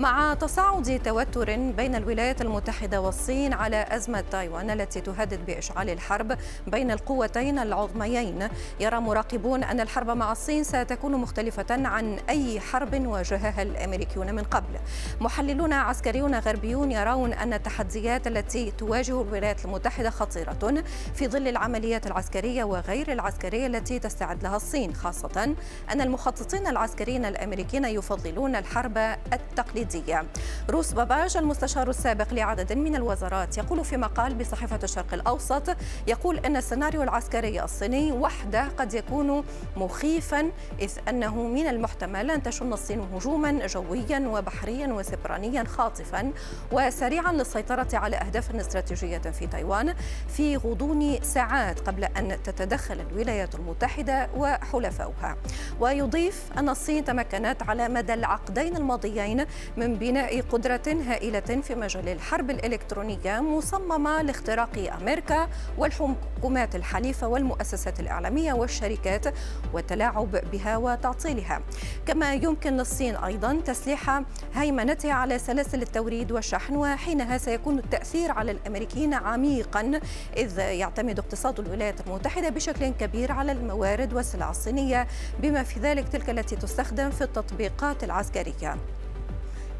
مع تصاعد توتر بين الولايات المتحدة والصين على أزمة تايوان التي تهدد بإشعال الحرب بين القوتين العظميين. يرى مراقبون أن الحرب مع الصين ستكون مختلفة عن أي حرب واجهها الأمريكيون من قبل. محللون عسكريون غربيون يرون أن التحديات التي تواجه الولايات المتحدة خطيرة في ظل العمليات العسكرية وغير العسكرية التي تستعد لها الصين خاصة أن المخططين العسكريين الأمريكيين يفضلون الحرب التقليدية. السعودية روس باباج المستشار السابق لعدد من الوزارات يقول في مقال بصحيفة الشرق الأوسط يقول أن السيناريو العسكري الصيني وحده قد يكون مخيفا إذ أنه من المحتمل أن تشن الصين هجوما جويا وبحريا وسبرانيا خاطفا وسريعا للسيطرة على أهداف استراتيجية في تايوان في غضون ساعات قبل أن تتدخل الولايات المتحدة وحلفاؤها ويضيف أن الصين تمكنت على مدى العقدين الماضيين من بناء قدرة هائلة في مجال الحرب الإلكترونية مصممة لاختراق أمريكا والحكومات الحليفة والمؤسسات الإعلامية والشركات والتلاعب بها وتعطيلها. كما يمكن للصين أيضا تسليح هيمنتها على سلاسل التوريد والشحن وحينها سيكون التأثير على الأمريكيين عميقا إذ يعتمد اقتصاد الولايات المتحدة بشكل كبير على الموارد والسلع الصينية بما في ذلك تلك التي تستخدم في التطبيقات العسكرية.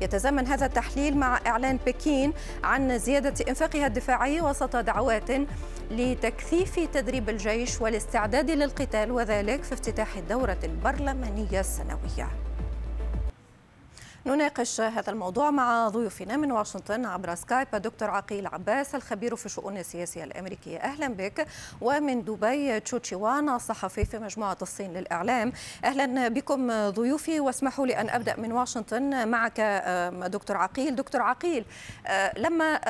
يتزامن هذا التحليل مع إعلان بكين عن زيادة إنفاقها الدفاعي وسط دعوات لتكثيف تدريب الجيش والاستعداد للقتال وذلك في افتتاح الدورة البرلمانية السنوية. نناقش هذا الموضوع مع ضيوفنا من واشنطن عبر سكايب. دكتور عقيل عباس الخبير في الشؤون السياسية الأمريكية. أهلا بك. ومن دبي تشوتشيوان الصحفي في مجموعة الصين للإعلام. أهلا بكم ضيوفي واسمحوا لي أن أبدأ من واشنطن معك دكتور عقيل. دكتور عقيل لما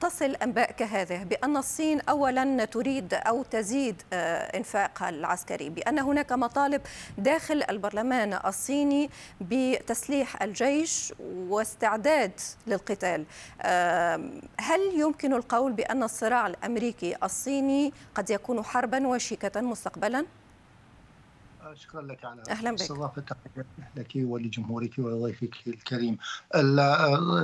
تصل أنباء كهذه بأن الصين أولا تريد أو تزيد إنفاقها العسكري بأن هناك مطالب داخل البرلمان الصيني بتسليح الجيش واستعداد للقتال هل يمكن القول بأن الصراع الأمريكي الصيني قد يكون حربا وشيكة مستقبلا؟ شكرا لك على أهلا بك. استضافه لك ولجمهورك وضيفك الكريم.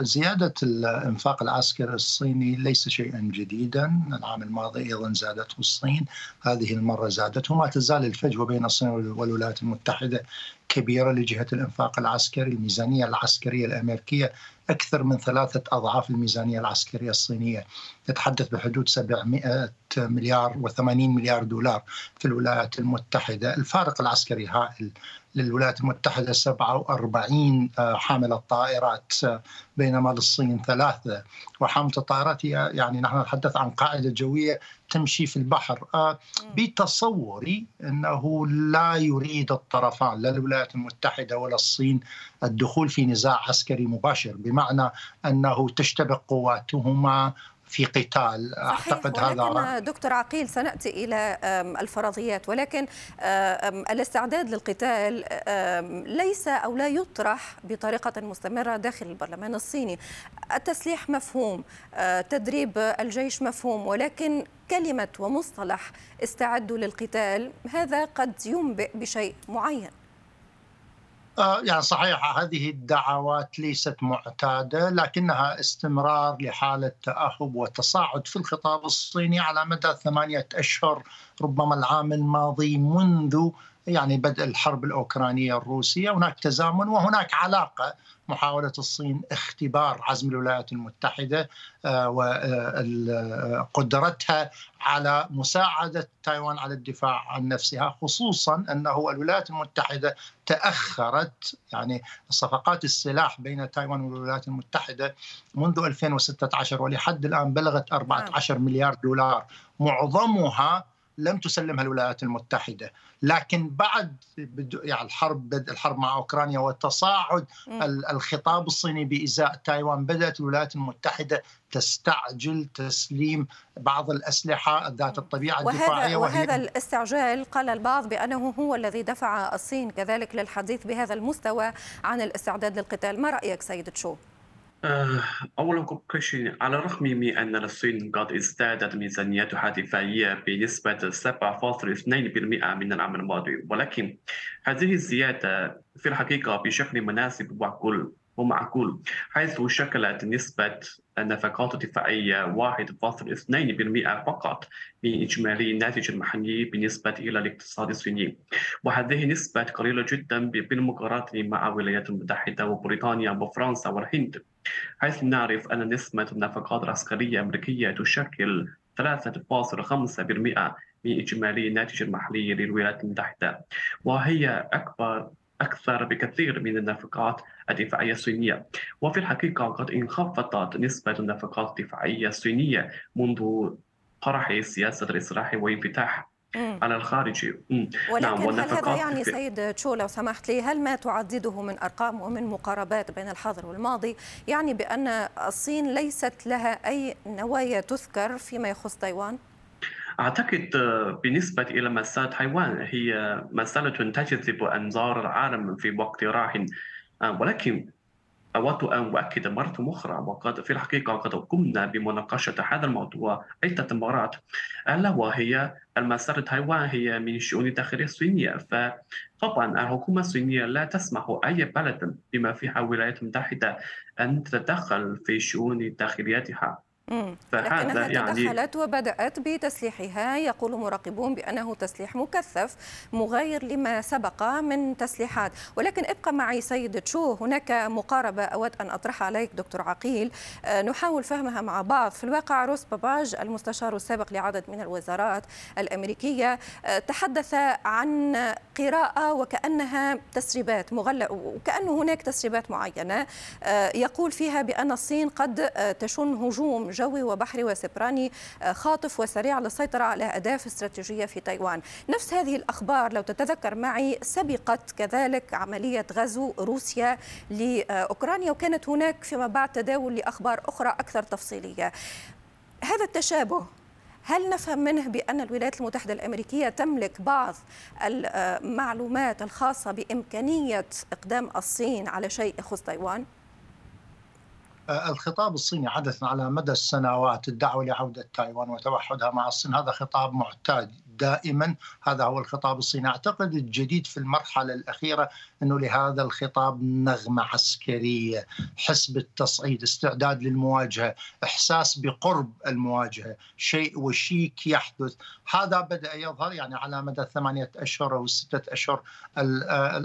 زيادة الإنفاق العسكري الصيني ليس شيئا جديدا، العام الماضي أيضا زادته الصين، هذه المرة زادته، ما تزال الفجوه بين الصين والولايات المتحدة كبيره لجهة الإنفاق العسكري، الميزانية العسكرية الأمريكية. أكثر من ثلاثة أضعاف الميزانية العسكرية الصينية. تتحدث بحدود 700 مليار و80 مليار دولار في الولايات المتحدة. الفارق العسكري هائل. للولايات المتحدة 47 حاملة طائرات بينما للصين ثلاثة. وحاملة الطائرات يعني نحن نتحدث عن قاعدة جوية تمشي في البحر. بتصوري أنه لا يريد الطرفان لا الولايات المتحدة ولا الصين الدخول في نزاع عسكري مباشر بمعنى أنه تشتبك قواتهما في قتال. أعتقد هذا دكتور عقيل سنأتي إلى الفرضيات ولكن الاستعداد للقتال ليس أو لا يطرح بطريقة مستمرة داخل البرلمان الصيني. التسليح مفهوم تدريب الجيش مفهوم ولكن كلمة ومصطلح استعدوا للقتال هذا قد ينبئ بشيء معين. يعني صحيح هذه الدعوات ليست معتادة لكنها استمرار لحالة تأهب وتصاعد في الخطاب الصيني على مدى ثمانية أشهر ربما العام الماضي منذ يعني بدء الحرب الأوكرانية الروسية هناك تزامن وهناك علاقة. محاولة الصين اختبار عزم الولايات المتحدة وقدرتها على مساعدة تايوان على الدفاع عن نفسها خصوصا أنه الولايات المتحدة تأخرت يعني صفقات السلاح بين تايوان والولايات المتحدة منذ 2016 ولحد الآن بلغت 14 مليار دولار. معظمها لم تسلمها الولايات المتحدة. لكن بعد يعني الحرب بدء الحرب مع أوكرانيا وتصاعد الخطاب الصيني بإزاء تايوان بدأت الولايات المتحدة تستعجل تسليم بعض الأسلحة ذات الطبيعة الدفاعية وهذا, وهذا الاستعجال قال البعض بأنه هو الذي دفع الصين كذلك للحديث بهذا المستوى عن الاستعداد للقتال. ما رأيك سيد تشو؟ آه، أولا كوكوشي على الرغم من أن الصين قد ازدادت ميزانيتها الدفاعية بنسبة 7.2% من العام الماضي ولكن هذه الزيادة في الحقيقة بشكل مناسب ومعقول ومعقول حيث شكلت نسبة النفقات الدفاعية 1.2% فقط من إجمالي الناتج المحلي بالنسبة إلى الاقتصاد الصيني. وهذه نسبة قليلة جدا بالمقارنة مع الولايات المتحدة وبريطانيا وفرنسا والهند حيث نعرف أن نسبة النفقات العسكرية الأمريكية تشكل 3.5% من إجمالي الناتج المحلي للولايات المتحدة. وهي أكبر أكثر بكثير من النفقات الدفاعية الصينية. وفي الحقيقة قد انخفضت نسبة النفقات الدفاعية الصينية منذ طرح سياسة الإصلاح والانفتاح على الخارج. ولكن نعم هل هذا يعني سيد تشو لو سمحت لي هل ما تعدده من أرقام ومن مقاربات بين الحاضر والماضي؟ يعني بأن الصين ليست لها أي نوايا تذكر فيما يخص تايوان؟ أعتقد آه، بالنسبة إلى مسألة تايوان هي مسألة تجذب أنظار العالم في وقت راهن آه، ولكن أود أن أؤكد مرة أخرى وقد في الحقيقة قد قمنا بمناقشة هذا الموضوع عدة مرات. ألا وهي المسألة تايوان هي من الشؤون الداخلية الصينية فطبعا الحكومة الصينية لا تسمح أي بلد بما فيها الولايات المتحدة أن تتدخل في شؤون داخليتها. فهذا يعني تدخلت وبدأت بتسليحها. يقول مراقبون بأنه تسليح مكثف مغاير لما سبق من تسليحات. ولكن ابقى معي سيد تشو. هناك مقاربة أود أن أطرحها عليك دكتور عقيل. آه، نحاول فهمها مع بعض. في الواقع روس باباج المستشار السابق لعدد من الوزارات الأمريكية آه، تحدث عن قراءة وكأنها تسريبات مغلقة وكأنه هناك تسريبات معينة. آه، يقول فيها بأن الصين قد تشن هجوم جوي وبحري وسبراني آه، خاطف وسريع للسيطرة على أهداف استراتيجية في تايوان نفس هذه الأخبار لو تتذكر معي سبقت كذلك عملية غزو روسيا لأوكرانيا وكانت هناك فيما بعد تداول لأخبار أخرى أكثر تفصيلية هذا التشابه هل نفهم منه بأن الولايات المتحدة الأمريكية تملك بعض المعلومات الخاصة بإمكانية إقدام الصين على شيء يخص تايوان؟ آه، الخطاب الصيني عادة على مدى السنوات الدعوة لعودة تايوان وتوحدها مع الصين هذا خطاب معتاد دائما. هذا هو الخطاب الصيني. أعتقد الجديد في المرحلة الأخيرة أنه لهذا الخطاب نغمة عسكرية حس بالتصعيد استعداد للمواجهة إحساس بقرب المواجهة شيء وشيك يحدث. هذا بدأ يظهر يعني على مدى الثمانية أشهر أو الستة أشهر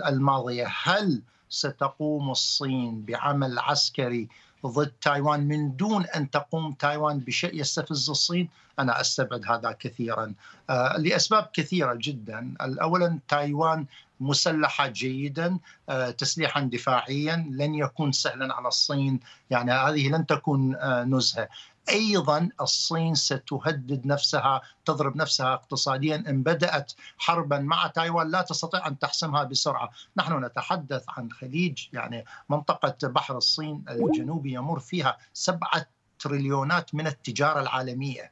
الماضية. هل ستقوم الصين بعمل عسكري ضد تايوان من دون أن تقوم تايوان بشيء يستفز الصين. أنا أستبعد هذا كثيرا. آه، لأسباب كثيرة جدا. اولا تايوان مسلحة جيدا آه، تسليحا دفاعيا لن يكون سهلا على الصين. يعني هذه لن تكون آه، نزهة. أيضا الصين ستهدد نفسها تضرب نفسها اقتصاديا إن بدأت حربا مع تايوان لا تستطيع أن تحسمها بسرعة، نحن نتحدث عن خليج يعني منطقة بحر الصين الجنوبي يمر فيها سبعة تريليونات من التجارة العالمية.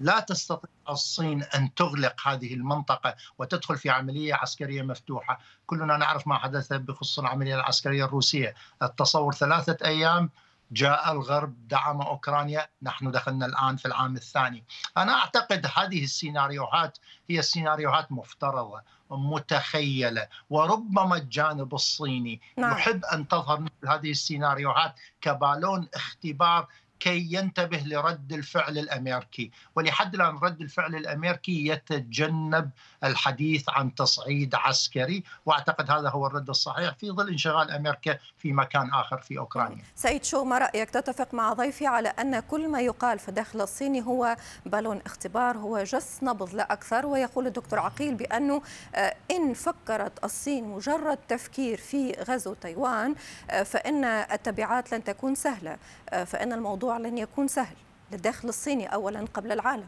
لا تستطيع الصين أن تغلق هذه المنطقة وتدخل في عملية عسكرية مفتوحة، كلنا نعرف ما حدث بخصوص العملية العسكرية الروسية، التصور ثلاثة أيام جاء الغرب دعم أوكرانيا. نحن دخلنا الآن في العام الثاني. أنا أعتقد هذه السيناريوهات هي سيناريوهات مفترضة متخيلة وربما الجانب الصيني. نعم. يحب أن تظهر مثل هذه السيناريوهات كبالون اختبار كي ينتبه لرد الفعل الامريكي، ولحد الآن رد الفعل الامريكي يتجنب الحديث عن تصعيد عسكري، وأعتقد هذا هو الرد الصحيح في ظل انشغال أمريكا في مكان آخر في أوكرانيا. سيد شو ما رأيك؟ تتفق مع ضيفي على أن كل ما يقال في الداخل الصيني هو بالون اختبار هو جس نبض لا أكثر. ويقول الدكتور عقيل بأنه آه، إن فكرت الصين مجرد تفكير في غزو تايوان آه، فإن التبعات لن تكون سهلة، آه، فإن الموضوع الموضوع لن يكون سهل للداخل الصيني أولا قبل العالم.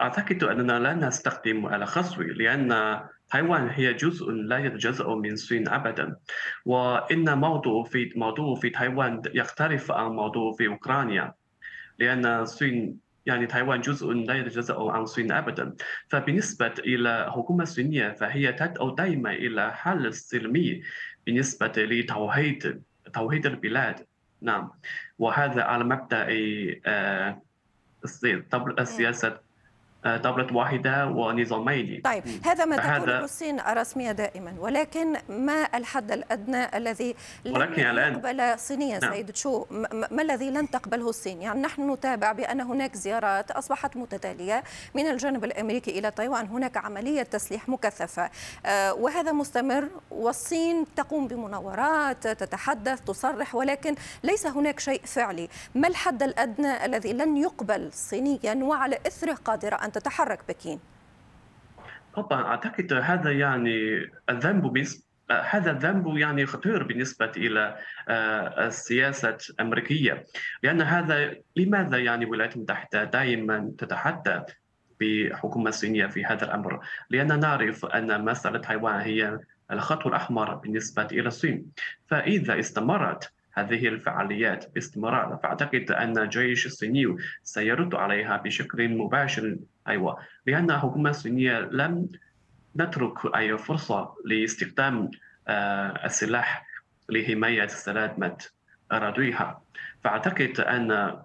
أعتقد أننا لا نستخدم الخصو لأن تايوان هي جزء لا يتجزأ من الصين أبدا. وإن موضوع في موضوع في تايوان يختلف عن موضوع في أوكرانيا لأن الصين يعني تايوان جزء لا يتجزأ عن الصين أبدا. فبالنسبة إلى الحكومة الصينية فهي تدعو دائما إلى حل سلمي بالنسبة لتوحيد توحيد البلاد. نعم. وهذا على مبدأ السياسة آه، دولة واحدة ونظامين. طيب هذا ما تقوله الصين رسمية دائما ولكن ما الحد الأدنى الذي ولكن الآن يقبل صينيا؟ نعم. سيد تشو ما الذي لن تقبله الصين؟ يعني نحن نتابع بأن هناك زيارات أصبحت متتالية من الجانب الأمريكي إلى تايوان هناك عملية تسليح مكثفة. آه، وهذا مستمر والصين تقوم بمناورات تتحدث تصرح ولكن ليس هناك شيء فعلي. ما الحد الأدنى الذي لن يقبل صينيا وعلى إثره قادرة أن تتحرك بكين. طبعا أعتقد هذا يعني الذنب بس هذا الذنب يعني خطير بالنسبة إلى آه، السياسة الأمريكية. لأن هذا لماذا يعني الولايات المتحدة دائما تتحدى بالحكومة الصينية في هذا الأمر؟ لأننا نعرف أن مسألة تايوان هي الخط الأحمر بالنسبة إلى الصين. فإذا استمرت هذه الفعاليات باستمرار. فأعتقد أن الجيش الصيني سيرد عليها بشكل مباشر. أيوة لأن الحكومة الصينية لم نترك أي فرصة لاستخدام آه، السلاح لحماية سلامة أراضيها فأعتقد أن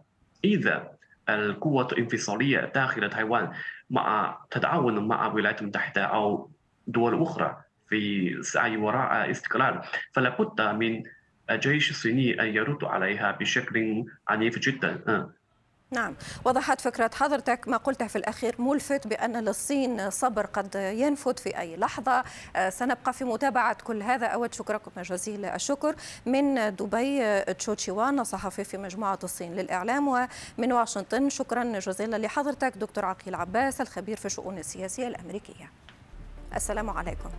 إذا القوة الانفصالية داخل تايوان مع تتعاون مع الولايات المتحدة أو دول أخرى في سعي وراء استقلال فلا بد من الجيش الصيني أن يرد عليها بشكل عنيف جدا. آه. نعم. وضحت فكرة حضرتك ما قلته في الأخير ملفت بأن للصين صبر قد ينفذ في أي لحظة. آه، سنبقى في متابعة كل هذا أود شكركم جزيل الشكر. من دبي تشوتشيوان صحفي في مجموعة الصين للإعلام. ومن واشنطن شكرا جزيلا لحضرتك دكتور عقيل عباس الخبير في الشؤون السياسية الأمريكية. السلام عليكم.